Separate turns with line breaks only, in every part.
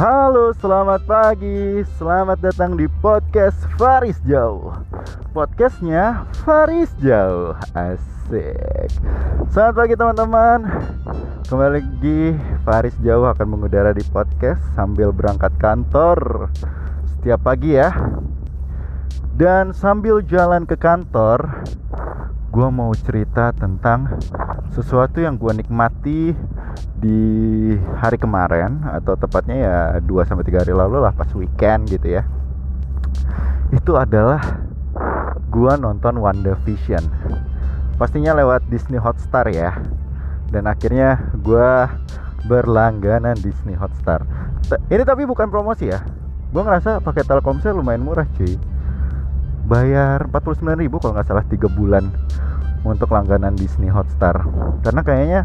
Halo, selamat pagi. Selamat datang di podcast Faris Jauh. Podcastnya Faris Jauh. Asik. Selamat pagi teman-teman. Kembali lagi Faris Jauh akan mengudara di podcast sambil berangkat kantor setiap pagi ya. Dan sambil jalan ke kantor, gue mau cerita tentang sesuatu yang gue nikmati di hari kemarin atau tepatnya ya 2 sampai 3 hari lalu lah pas weekend gitu ya. Itu adalah gue nonton WandaVision. Pastinya lewat Disney Hotstar ya. Dan akhirnya gue berlangganan Disney Hotstar. Ini tapi bukan promosi ya. Gue ngerasa pakai Telkomsel lumayan murah cuy bayar 49.000 kalau nggak salah 3 bulan untuk langganan Disney Hotstar. Karena kayaknya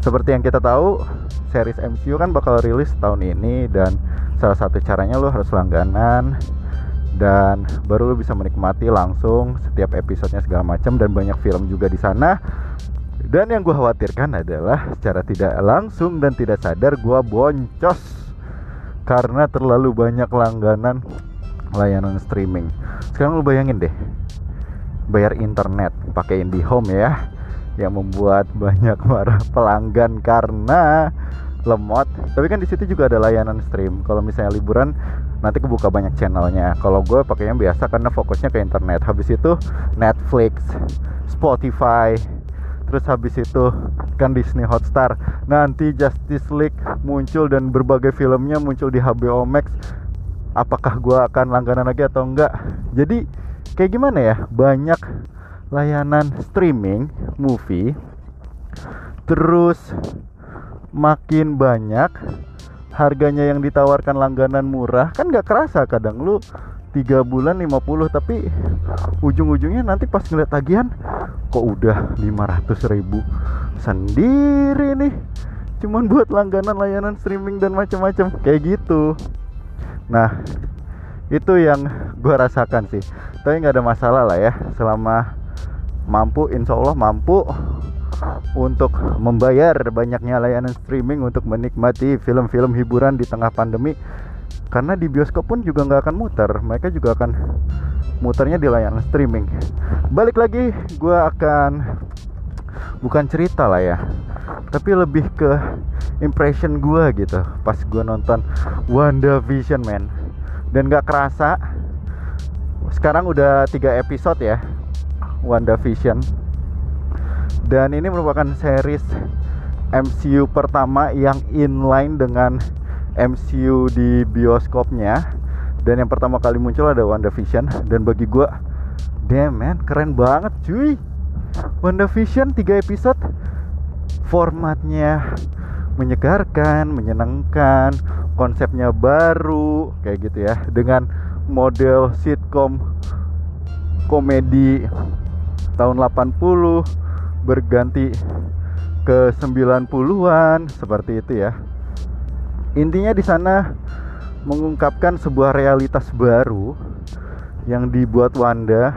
seperti yang kita tahu series MCU kan bakal rilis tahun ini dan salah satu caranya lo harus langganan dan baru lo bisa menikmati langsung setiap episodenya segala macam dan banyak film juga di sana. Dan yang gue khawatirkan adalah secara tidak langsung dan tidak sadar gue boncos karena terlalu banyak langganan layanan streaming. Sekarang lu bayangin deh bayar internet pakai IndiHome ya yang membuat banyak para pelanggan karena lemot. Tapi kan di situ juga ada layanan stream. Kalau misalnya liburan nanti kebuka banyak channelnya. Kalau gue pakainya biasa karena fokusnya ke internet. Habis itu Netflix Spotify terus habis itu kan Disney Hotstar. Nanti Justice League muncul dan berbagai filmnya muncul di HBO Max apakah gue akan langganan lagi atau enggak. Jadi kayak gimana ya? Banyak layanan streaming movie terus makin banyak harganya yang ditawarkan langganan murah. Kan nggak kerasa kadang lu tiga bulan 50 tapi ujung-ujungnya nanti pas ngeliat tagihan kok udah 500 ribu. Sendiri nih cuman buat langganan layanan streaming dan macam-macam. Kayak gitu nah itu yang gue rasakan sih. Tapi nggak ada masalah lah ya selama mampu insya Allah mampu untuk membayar banyaknya layanan streaming untuk menikmati film-film hiburan di tengah pandemi. Karena di bioskop pun juga nggak akan muter mereka juga akan muternya di layanan streaming. Balik lagi gue akan bukan cerita lah ya tapi lebih ke impression gue gitu pas gue nonton WandaVision man dan gak kerasa sekarang udah tiga episode ya WandaVision. Dan ini merupakan series MCU pertama yang inline dengan MCU di bioskopnya. Dan yang pertama kali muncul ada WandaVision. Dan bagi gue damn man keren banget cuy. WandaVision 3 episode formatnya menyegarkan, menyenangkan, konsepnya baru kayak gitu ya dengan model sitcom komedi tahun 80 berganti ke 90-an seperti itu ya. Intinya di sana mengungkapkan sebuah realitas baru yang dibuat Wanda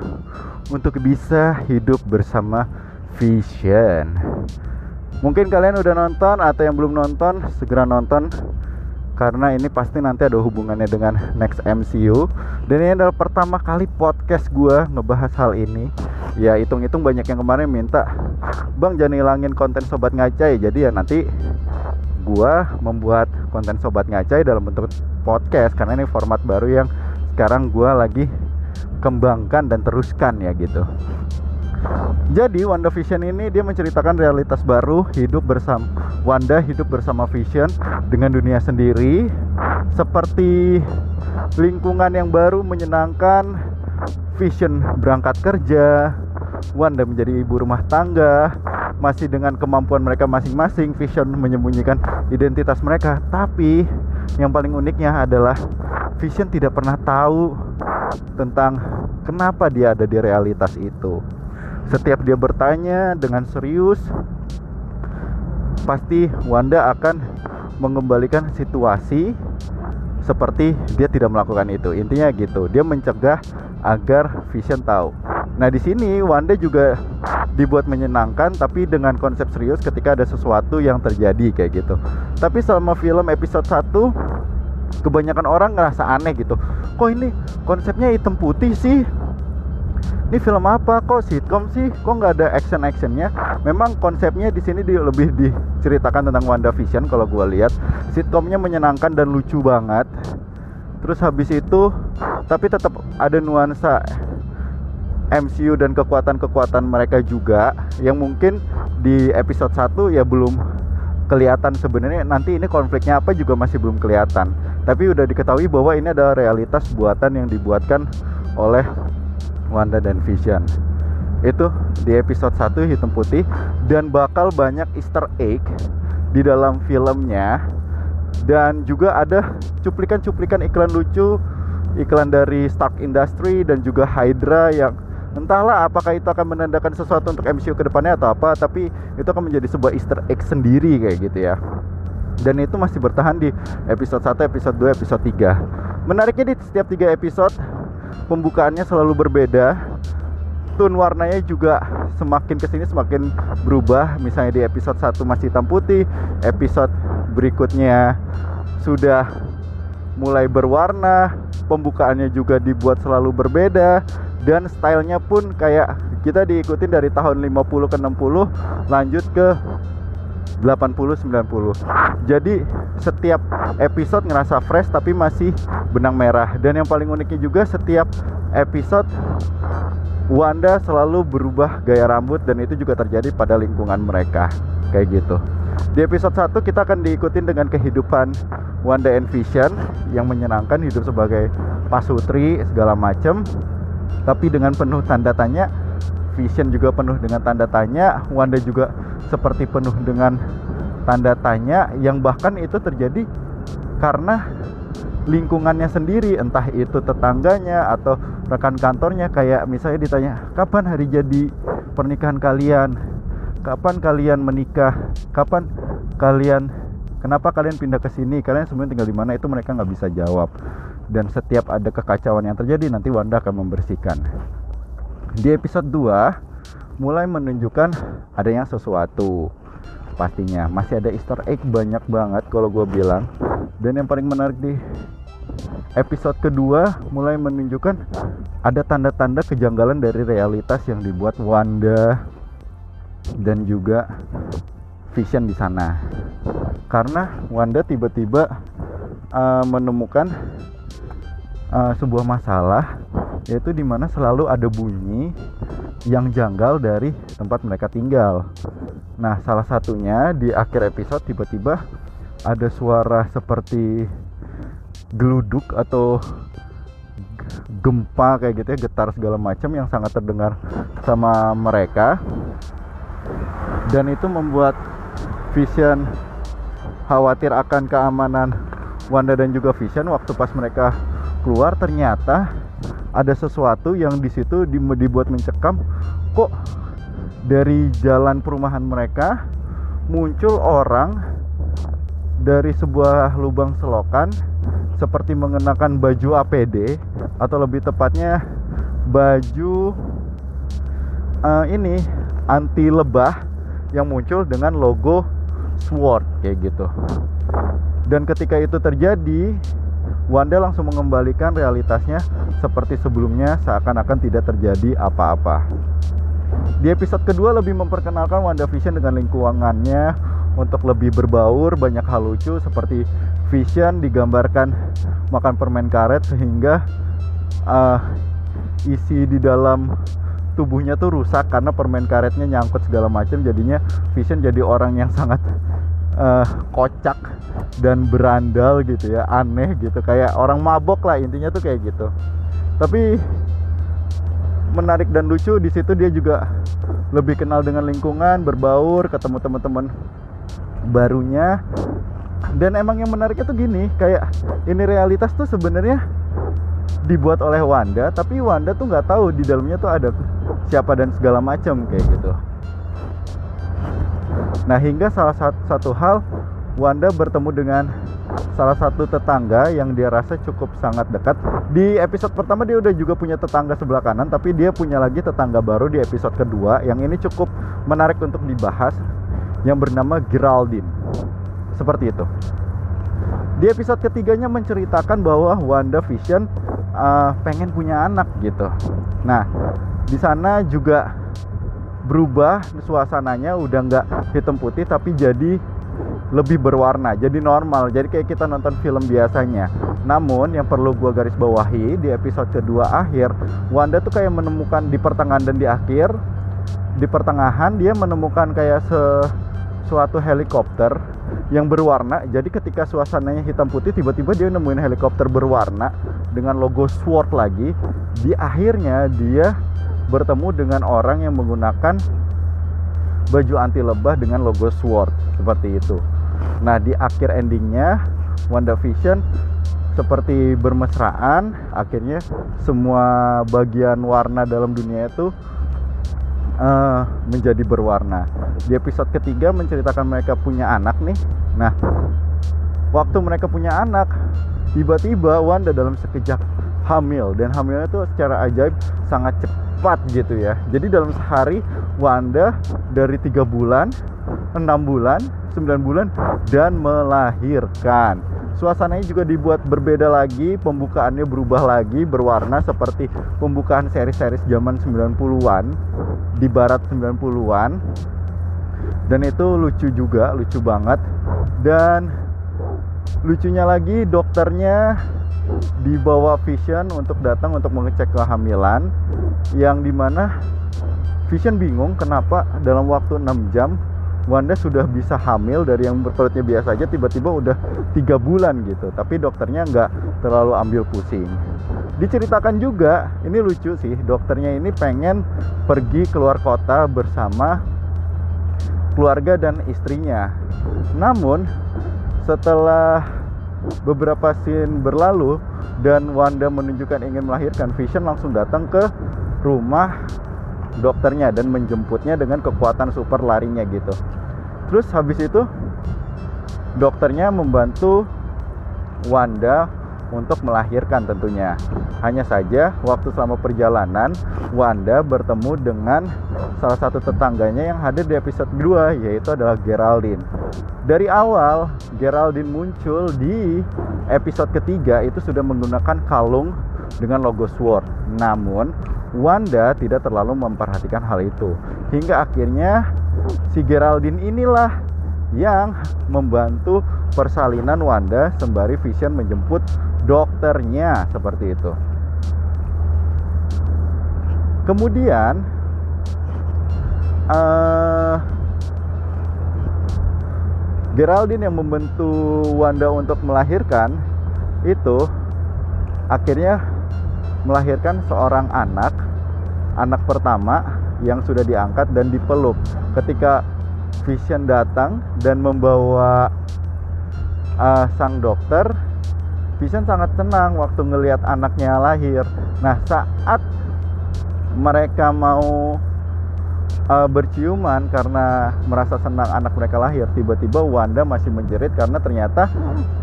untuk bisa hidup bersama Vision. Mungkin kalian udah nonton atau yang belum nonton segera nonton. Karena ini pasti nanti ada hubungannya dengan next MCU dan ini adalah pertama kali podcast gue ngebahas hal ini. Ya hitung-hitung banyak yang kemarin minta bang jangan hilangin konten sobat ngacai. Jadi ya nanti gue membuat konten sobat ngacai dalam bentuk podcast. Karena ini format baru yang sekarang gue lagi kembangkan dan teruskan ya gitu jadi WandaVision ini dia menceritakan realitas baru hidup bersama Wanda hidup bersama Vision dengan dunia sendiri. Seperti lingkungan yang baru menyenangkan Vision berangkat kerja Wanda menjadi ibu rumah tangga. Masih dengan kemampuan mereka masing-masing Vision menyembunyikan identitas mereka. Tapi yang paling uniknya adalah Vision tidak pernah tahu tentang kenapa dia ada di realitas itu setiap dia bertanya dengan serius pasti Wanda akan mengembalikan situasi seperti dia tidak melakukan itu. Intinya gitu. Dia mencegah agar Vision tahu. Nah, di sini Wanda juga dibuat menyenangkan tapi dengan konsep serius ketika ada sesuatu yang terjadi kayak gitu. Tapi selama film episode 1 kebanyakan orang ngerasa aneh gitu kok ini konsepnya hitam putih sih ini film apa? Kok sitcom sih? Kok nggak ada action actionnya memang konsepnya di sini di, lebih diceritakan tentang WandaVision kalau gue lihat. Sitcomnya menyenangkan dan lucu banget. Terus habis itu tapi tetap ada nuansa MCU dan kekuatan-kekuatan mereka juga yang mungkin di episode 1 ya belum kelihatan sebenarnya. Nanti ini konfliknya apa juga masih belum kelihatan. Tapi udah diketahui bahwa ini adalah realitas buatan yang dibuatkan oleh Wanda dan Vision. Itu di episode 1 hitam putih dan bakal banyak easter egg di dalam filmnya. Dan juga ada cuplikan-cuplikan iklan lucu iklan dari Stark Industry dan juga Hydra yang entahlah apakah itu akan menandakan sesuatu untuk MCU ke depannya atau apa tapi itu akan menjadi sebuah easter egg sendiri kayak gitu ya. Dan itu masih bertahan di episode 1, episode 2, episode 3 menariknya di setiap 3 episode pembukaannya selalu berbeda. Tone warnanya juga semakin ke sini semakin berubah. Misalnya di episode 1 masih hitam putih episode berikutnya sudah mulai berwarna pembukaannya juga dibuat selalu berbeda dan stylenya pun kayak kita diikutin dari tahun 50 ke 60 lanjut ke 80 90. Jadi setiap episode ngerasa fresh tapi masih benang merah dan yang paling uniknya juga setiap episode Wanda selalu berubah gaya rambut dan itu juga terjadi pada lingkungan mereka kayak gitu. Di episode 1 kita akan diikutin dengan kehidupan Wanda and Vision yang menyenangkan hidup sebagai pasutri segala macam tapi dengan penuh tanda tanya Vision juga penuh dengan tanda tanya Wanda juga seperti penuh dengan tanda tanya yang bahkan itu terjadi karena lingkungannya sendiri entah itu tetangganya atau rekan kantornya kayak misalnya ditanya kapan hari jadi pernikahan kalian? Kapan kalian menikah? Kapan kalian kenapa kalian pindah ke sini? Kalian sebenarnya tinggal di mana? Itu mereka nggak bisa jawab. Dan setiap ada kekacauan yang terjadi nanti Wanda akan membersihkan di episode 2 mulai menunjukkan adanya sesuatu. Pastinya masih ada easter egg banyak banget kalau gue bilang. Dan yang paling menarik di episode kedua mulai menunjukkan ada tanda-tanda kejanggalan dari realitas yang dibuat Wanda dan juga Vision di sana. Karena Wanda tiba-tiba uh, menemukan uh, sebuah masalah yaitu di mana selalu ada bunyi yang janggal dari tempat mereka tinggal. Nah, salah satunya di akhir episode tiba-tiba ada suara seperti geluduk atau gempa kayak gitu ya, getar segala macam yang sangat terdengar sama mereka. Dan itu membuat Vision khawatir akan keamanan Wanda dan juga Vision waktu pas mereka keluar ternyata ada sesuatu yang di situ dibuat mencekam kok dari jalan perumahan mereka muncul orang dari sebuah lubang selokan seperti mengenakan baju APD atau lebih tepatnya baju uh, ini anti lebah yang muncul dengan logo SWORD kayak gitu. Dan ketika itu terjadi, Wanda langsung mengembalikan realitasnya seperti sebelumnya seakan-akan tidak terjadi apa-apa. Di episode kedua lebih memperkenalkan Wanda Vision dengan lingkungannya untuk lebih berbaur, banyak hal lucu seperti Vision digambarkan makan permen karet sehingga uh, isi di dalam tubuhnya tuh rusak karena permen karetnya nyangkut segala macam jadinya Vision jadi orang yang sangat uh, kocak dan berandal gitu ya aneh gitu kayak orang mabok lah intinya tuh kayak gitu. Tapi menarik dan lucu di situ dia juga lebih kenal dengan lingkungan berbaur ketemu teman-teman barunya. Dan emang yang menariknya tuh gini kayak ini realitas tuh sebenarnya dibuat oleh Wanda tapi Wanda tuh nggak tahu di dalamnya tuh ada siapa dan segala macam kayak gitu Nah, hingga salah satu, hal Wanda bertemu dengan salah satu tetangga yang dia rasa cukup sangat dekat. Di episode pertama dia udah juga punya tetangga sebelah kanan, tapi dia punya lagi tetangga baru di episode kedua yang ini cukup menarik untuk dibahas yang bernama Geraldine. Seperti itu. Di di episode ketiganya menceritakan bahwa Wanda Vision uh, pengen punya anak gitu nah di sana juga berubah suasananya udah nggak hitam putih tapi jadi lebih berwarna jadi normal. Jadi kayak kita nonton film biasanya. Namun yang perlu gua garis bawahi di episode kedua akhir Wanda tuh kayak menemukan di pertengahan dan di akhir di pertengahan dia menemukan kayak se suatu helikopter yang berwarna. Jadi ketika suasananya hitam putih tiba-tiba dia nemuin helikopter berwarna dengan logo SWORD lagi. Di akhirnya dia bertemu dengan orang yang menggunakan baju anti lebah dengan logo SWORD seperti itu. Nah di akhir endingnya WandaVision seperti bermesraan akhirnya semua bagian warna dalam dunia itu uh, menjadi berwarna. Di episode ketiga menceritakan mereka punya anak nih. Nah waktu mereka punya anak tiba-tiba Wanda dalam sekejap hamil. Dan hamilnya itu secara ajaib sangat cepat gitu ya jadi dalam sehari Wanda dari tiga bulan enam bulan 9 bulan dan melahirkan. Suasananya juga dibuat berbeda lagi, pembukaannya berubah lagi, berwarna seperti pembukaan seri-seri zaman 90-an di barat 90-an. Dan itu lucu juga, lucu banget. Dan lucunya lagi dokternya dibawa Vision untuk datang untuk mengecek kehamilan yang di mana Vision bingung kenapa dalam waktu 6 jam Wanda sudah bisa hamil dari yang perutnya biasa aja tiba-tiba udah tiga bulan gitu. Tapi dokternya nggak terlalu ambil pusing. Diceritakan juga ini lucu sih dokternya ini pengen pergi keluar kota bersama keluarga dan istrinya. Namun setelah beberapa scene berlalu dan Wanda menunjukkan ingin melahirkan. Vision langsung datang ke rumah dokternya dan menjemputnya dengan kekuatan super larinya gitu. Terus habis itu dokternya membantu Wanda untuk melahirkan tentunya. Hanya saja waktu selama perjalanan Wanda bertemu dengan salah satu tetangganya yang hadir di episode kedua yaitu adalah Geraldine dari awal Geraldine muncul di episode ketiga itu sudah menggunakan kalung dengan logo Sword namun Wanda tidak terlalu memperhatikan hal itu hingga akhirnya si Geraldine inilah yang membantu persalinan Wanda sembari Vision menjemput dokternya seperti itu. Kemudian uh, Geraldine yang membantu Wanda untuk melahirkan itu akhirnya melahirkan seorang anak, anak pertama yang sudah diangkat dan dipeluk. Ketika Vision datang dan membawa uh, sang dokter, Vision sangat senang waktu ngelihat anaknya lahir. Nah, saat mereka mau uh, berciuman karena merasa senang anak mereka lahir, tiba-tiba Wanda masih menjerit karena ternyata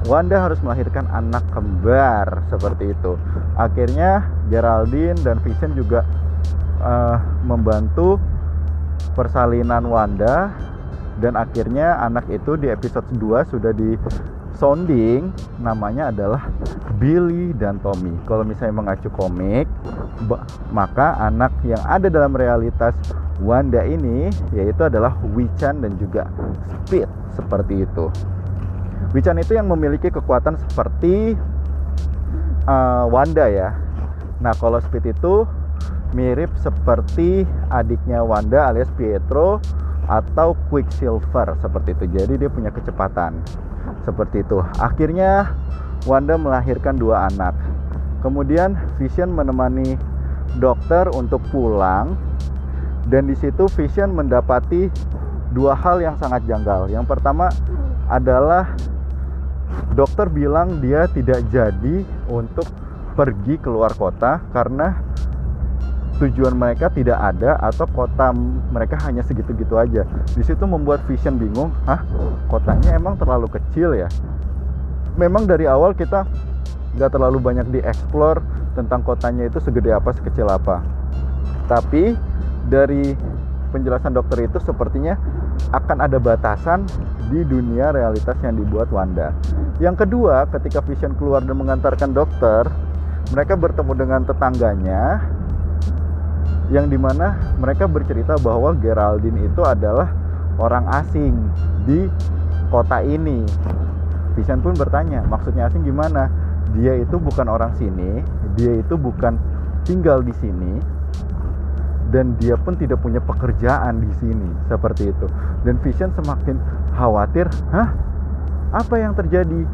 Wanda harus melahirkan anak kembar seperti itu. Akhirnya Geraldine dan Vision juga uh, membantu persalinan Wanda dan akhirnya anak itu di episode 2 sudah di sounding namanya adalah Billy dan Tommy. Kalau misalnya mengacu komik, maka anak yang ada dalam realitas Wanda ini yaitu adalah Wichan dan juga Speed seperti itu. Wichan itu yang memiliki kekuatan seperti uh, Wanda ya. Nah, kalau Speed itu mirip seperti adiknya Wanda alias Pietro atau Quicksilver seperti itu. Jadi dia punya kecepatan seperti itu. Akhirnya Wanda melahirkan dua anak. Kemudian Vision menemani dokter untuk pulang dan di situ Vision mendapati dua hal yang sangat janggal. Yang pertama adalah dokter bilang dia tidak jadi untuk pergi keluar kota karena tujuan mereka tidak ada atau kota mereka hanya segitu-gitu aja. Di situ membuat Vision bingung, ah kotanya emang terlalu kecil ya. Memang dari awal kita nggak terlalu banyak dieksplor tentang kotanya itu segede apa, sekecil apa. Tapi dari penjelasan dokter itu sepertinya akan ada batasan di dunia realitas yang dibuat Wanda. Yang kedua, ketika Vision keluar dan mengantarkan dokter, mereka bertemu dengan tetangganya yang di mana mereka bercerita bahwa Geraldine itu adalah orang asing di kota ini. Vision pun bertanya, maksudnya asing gimana? Dia itu bukan orang sini, dia itu bukan tinggal di sini, dan dia pun tidak punya pekerjaan di sini seperti itu. Dan Vision semakin khawatir, hah? Apa yang terjadi?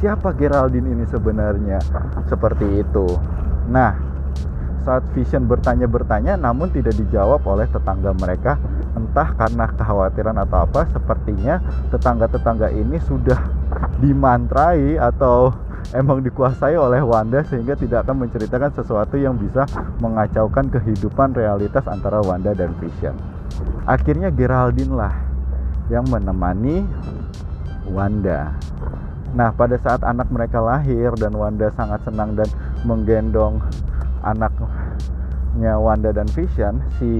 Siapa Geraldine ini sebenarnya? Seperti itu. Nah, saat Vision bertanya-bertanya namun tidak dijawab oleh tetangga mereka entah karena kekhawatiran atau apa sepertinya tetangga-tetangga ini sudah dimantrai atau emang dikuasai oleh Wanda sehingga tidak akan menceritakan sesuatu yang bisa mengacaukan kehidupan realitas antara Wanda dan Vision. Akhirnya Geraldine lah yang menemani Wanda. Nah, pada saat anak mereka lahir dan Wanda sangat senang dan menggendong anaknya Wanda dan Vision, si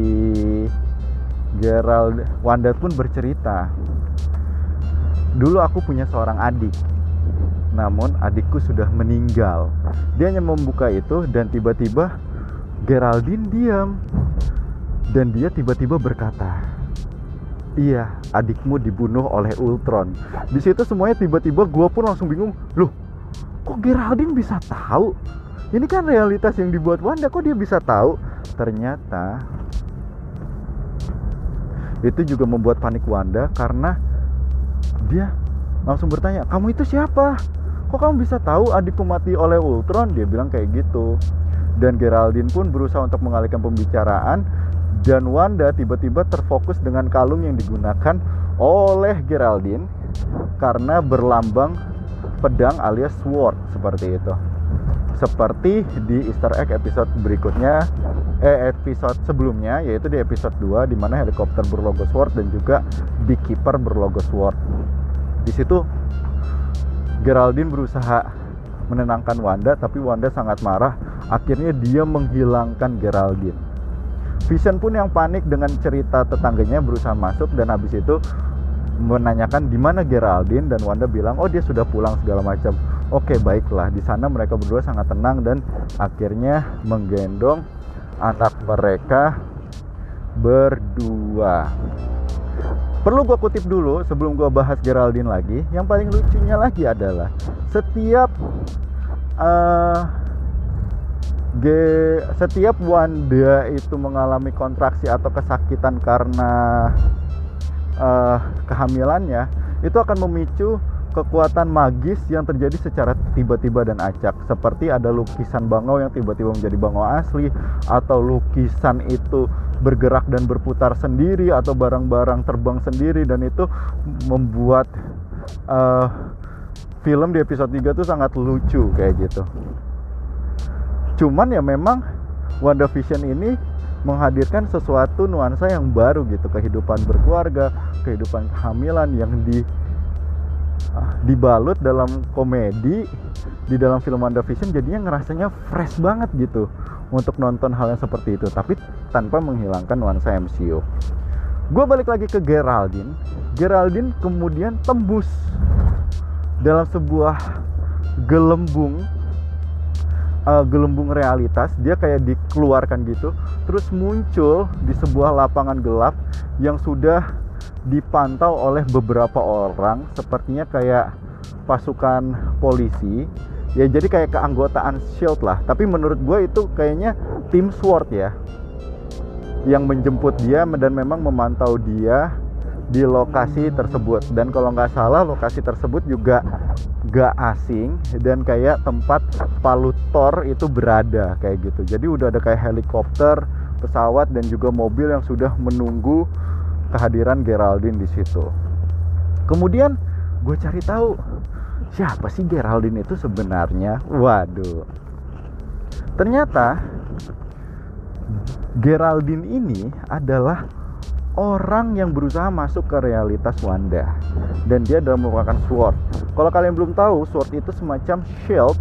Gerald Wanda pun bercerita dulu aku punya seorang adik namun adikku sudah meninggal. Dia hanya membuka itu dan tiba-tiba Geraldine diam. Dan dia tiba-tiba berkata iya adikmu dibunuh oleh Ultron. Di situ semuanya tiba-tiba gue pun langsung bingung loh kok Geraldine bisa tahu? Ini kan realitas yang dibuat Wanda kok dia bisa tahu? Ternyata itu juga membuat panik Wanda karena dia langsung bertanya kamu itu siapa kok kamu bisa tahu adikku mati oleh Ultron? Dia bilang kayak gitu. Dan Geraldine pun berusaha untuk mengalihkan pembicaraan. Dan Wanda tiba-tiba terfokus dengan kalung yang digunakan oleh Geraldine karena berlambang pedang alias sword seperti itu. Seperti di Easter egg episode berikutnya eh episode sebelumnya yaitu di episode 2 di mana helikopter berlogo Sword dan juga Beekeeper berlogo Sword. Di situ Geraldine berusaha menenangkan Wanda tapi Wanda sangat marah. Akhirnya dia menghilangkan Geraldine. Vision pun yang panik dengan cerita tetangganya berusaha masuk dan habis itu menanyakan di mana Geraldine dan Wanda bilang oh dia sudah pulang segala macam. Oke baiklah di sana mereka berdua sangat tenang dan akhirnya menggendong anak mereka berdua. Perlu gue kutip dulu sebelum gue bahas Geraldine lagi. Yang paling lucunya lagi adalah setiap uh, Ge, setiap Wanda itu mengalami kontraksi atau kesakitan karena uh, kehamilannya, itu akan memicu kekuatan magis yang terjadi secara tiba-tiba dan acak. Seperti ada lukisan bangau yang tiba-tiba menjadi bangau asli atau lukisan itu bergerak dan berputar sendiri atau barang-barang terbang sendiri dan itu membuat uh, film di episode 3 tuh sangat lucu kayak gitu. Cuman ya memang WandaVision ini menghadirkan sesuatu nuansa yang baru gitu. Kehidupan berkeluarga kehidupan kehamilan yang di dibalut dalam komedi di dalam film WandaVision jadinya ngerasanya fresh banget gitu untuk nonton hal yang seperti itu tapi tanpa menghilangkan nuansa MCU gue balik lagi ke Geraldine. Geraldine kemudian tembus dalam sebuah gelembung uh, gelembung realitas. Dia kayak dikeluarkan gitu terus muncul di sebuah lapangan gelap yang sudah dipantau oleh beberapa orang sepertinya kayak pasukan polisi. Ya jadi kayak keanggotaan shield lah. Tapi menurut gue itu kayaknya tim sword ya yang menjemput dia dan memang memantau dia di lokasi tersebut. Dan kalau nggak salah lokasi tersebut juga gak asing dan kayak tempat palutor itu berada kayak gitu. Jadi udah ada kayak helikopter pesawat dan juga mobil yang sudah menunggu kehadiran Geraldine di situ. Kemudian gue cari tahu siapa sih Geraldine itu sebenarnya. Waduh. Ternyata Geraldine ini adalah orang yang berusaha masuk ke realitas Wanda dan dia adalah merupakan sword. Kalau kalian belum tahu, sword itu semacam shield.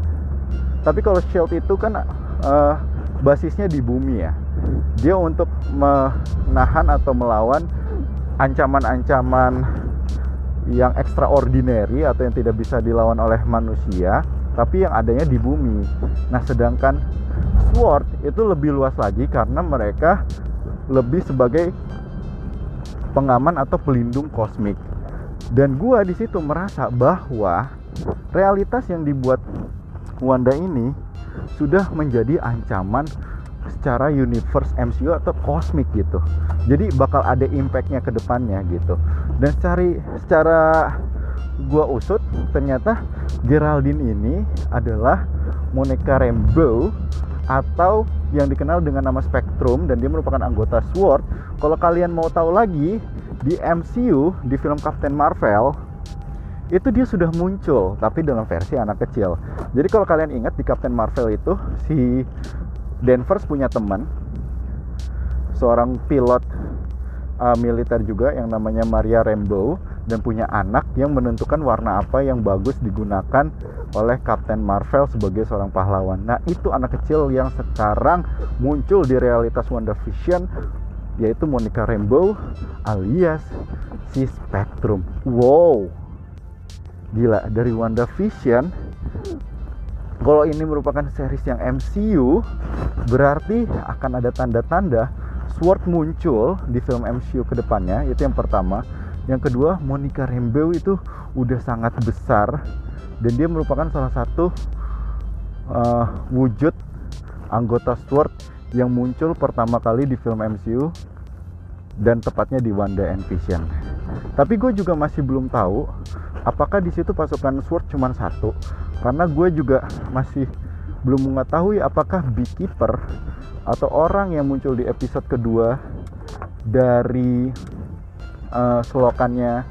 Tapi kalau shield itu kan uh, basisnya di bumi ya dia untuk menahan atau melawan ancaman-ancaman yang extraordinary atau yang tidak bisa dilawan oleh manusia tapi yang adanya di bumi. Nah, sedangkan Sword itu lebih luas lagi karena mereka lebih sebagai pengaman atau pelindung kosmik. Dan gua di situ merasa bahwa realitas yang dibuat Wanda ini sudah menjadi ancaman secara universe MCU atau kosmik gitu. Jadi bakal ada impactnya ke depannya gitu. Dan cari secara gua usut ternyata Geraldine ini adalah Monica Rambeau atau yang dikenal dengan nama Spectrum dan dia merupakan anggota SWORD. Kalau kalian mau tahu lagi di MCU di film Captain Marvel itu dia sudah muncul tapi dalam versi anak kecil. Jadi kalau kalian ingat di Captain Marvel itu si Danvers punya teman seorang pilot uh, militer juga yang namanya Maria Rambeau dan punya anak yang menentukan warna apa yang bagus digunakan oleh Captain Marvel sebagai seorang pahlawan. Nah, itu anak kecil yang sekarang muncul di realitas WandaVision yaitu Monica Rambeau alias si Spectrum. Wow. Gila, dari WandaVision kalau ini merupakan series yang MCU berarti akan ada tanda-tanda Sword muncul di film MCU ke depannya itu yang pertama yang kedua Monica Rambeau itu udah sangat besar dan dia merupakan salah satu uh, wujud anggota Sword yang muncul pertama kali di film MCU dan tepatnya di Wanda and Vision. Tapi gue juga masih belum tahu apakah di situ pasukan Sword cuma satu karena gue juga masih belum mengetahui apakah Beekeeper atau orang yang muncul di episode kedua dari uh, selokannya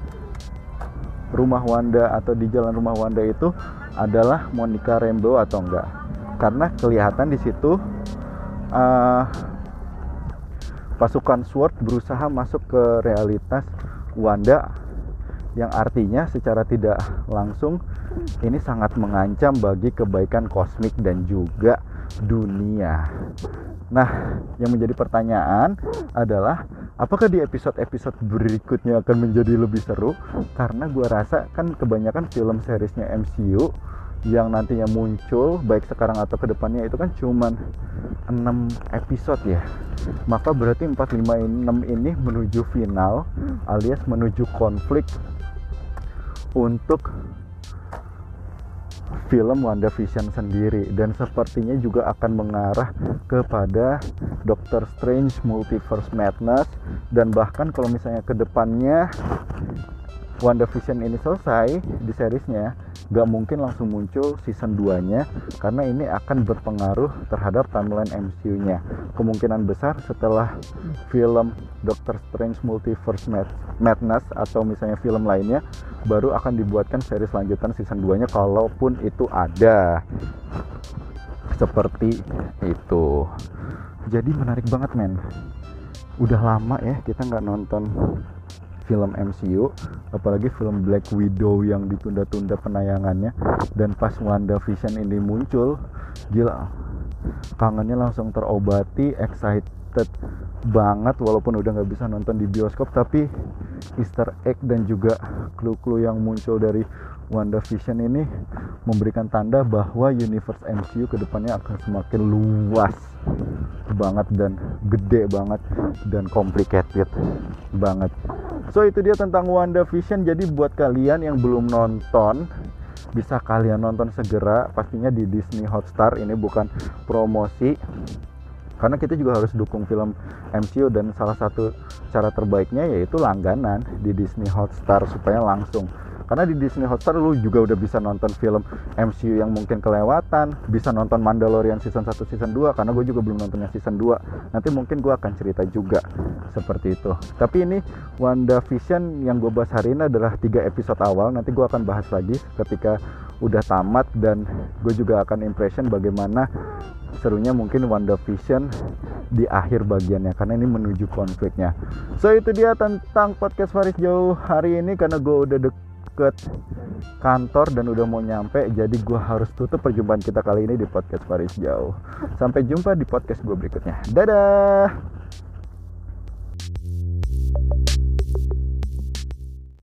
rumah Wanda atau di jalan rumah Wanda itu adalah Monica Rambeau atau enggak karena kelihatan di situ uh, pasukan SWORD berusaha masuk ke realitas Wanda yang artinya secara tidak langsung ini sangat mengancam bagi kebaikan kosmik dan juga dunia. Nah, yang menjadi pertanyaan adalah apakah di episode-episode berikutnya akan menjadi lebih seru? Karena gue rasa kan kebanyakan film seriesnya MCU yang nantinya muncul baik sekarang atau ke depannya itu kan cuman 6 episode ya. Maka berarti 4, 5, 6 ini menuju final alias menuju konflik untuk film WandaVision sendiri dan sepertinya juga akan mengarah kepada Doctor Strange Multiverse Madness dan bahkan kalau misalnya ke depannya WandaVision ini selesai di seriesnya gak mungkin langsung muncul season 2 nya karena ini akan berpengaruh terhadap timeline MCU nya kemungkinan besar setelah film Doctor Strange Multiverse Madness atau misalnya film lainnya baru akan dibuatkan series lanjutan season 2 nya kalaupun itu ada. Seperti itu. Jadi menarik banget men. Udah lama ya kita nggak nonton film MCU apalagi film Black Widow yang ditunda-tunda penayangannya. Dan pas WandaVision ini muncul gila kangennya langsung terobati excited banget walaupun udah nggak bisa nonton di bioskop tapi Easter egg dan juga clue-clue yang muncul dari WandaVision ini memberikan tanda bahwa universe MCU ke depannya akan semakin luas banget dan gede banget dan complicated banget. So itu dia tentang WandaVision. Jadi buat kalian yang belum nonton bisa kalian nonton segera pastinya di Disney Hotstar ini bukan promosi karena kita juga harus dukung film MCU dan salah satu cara terbaiknya yaitu langganan di Disney Hotstar supaya langsung karena di Disney Hotstar lu juga udah bisa nonton film MCU yang mungkin kelewatan bisa nonton Mandalorian season 1 season 2 karena gue juga belum nonton yang season 2 nanti mungkin gue akan cerita juga seperti itu. Tapi ini WandaVision yang gue bahas hari ini adalah tiga episode awal. Nanti gue akan bahas lagi ketika udah tamat dan gue juga akan impression bagaimana serunya mungkin WandaVision di akhir bagiannya karena ini menuju konfliknya. So itu dia tentang podcast Faris Jauh hari ini karena gue udah dek deket kantor dan udah mau nyampe jadi gue harus tutup perjumpaan kita kali ini di podcast Paris Jauh. Sampai jumpa di podcast gue berikutnya. Dadah!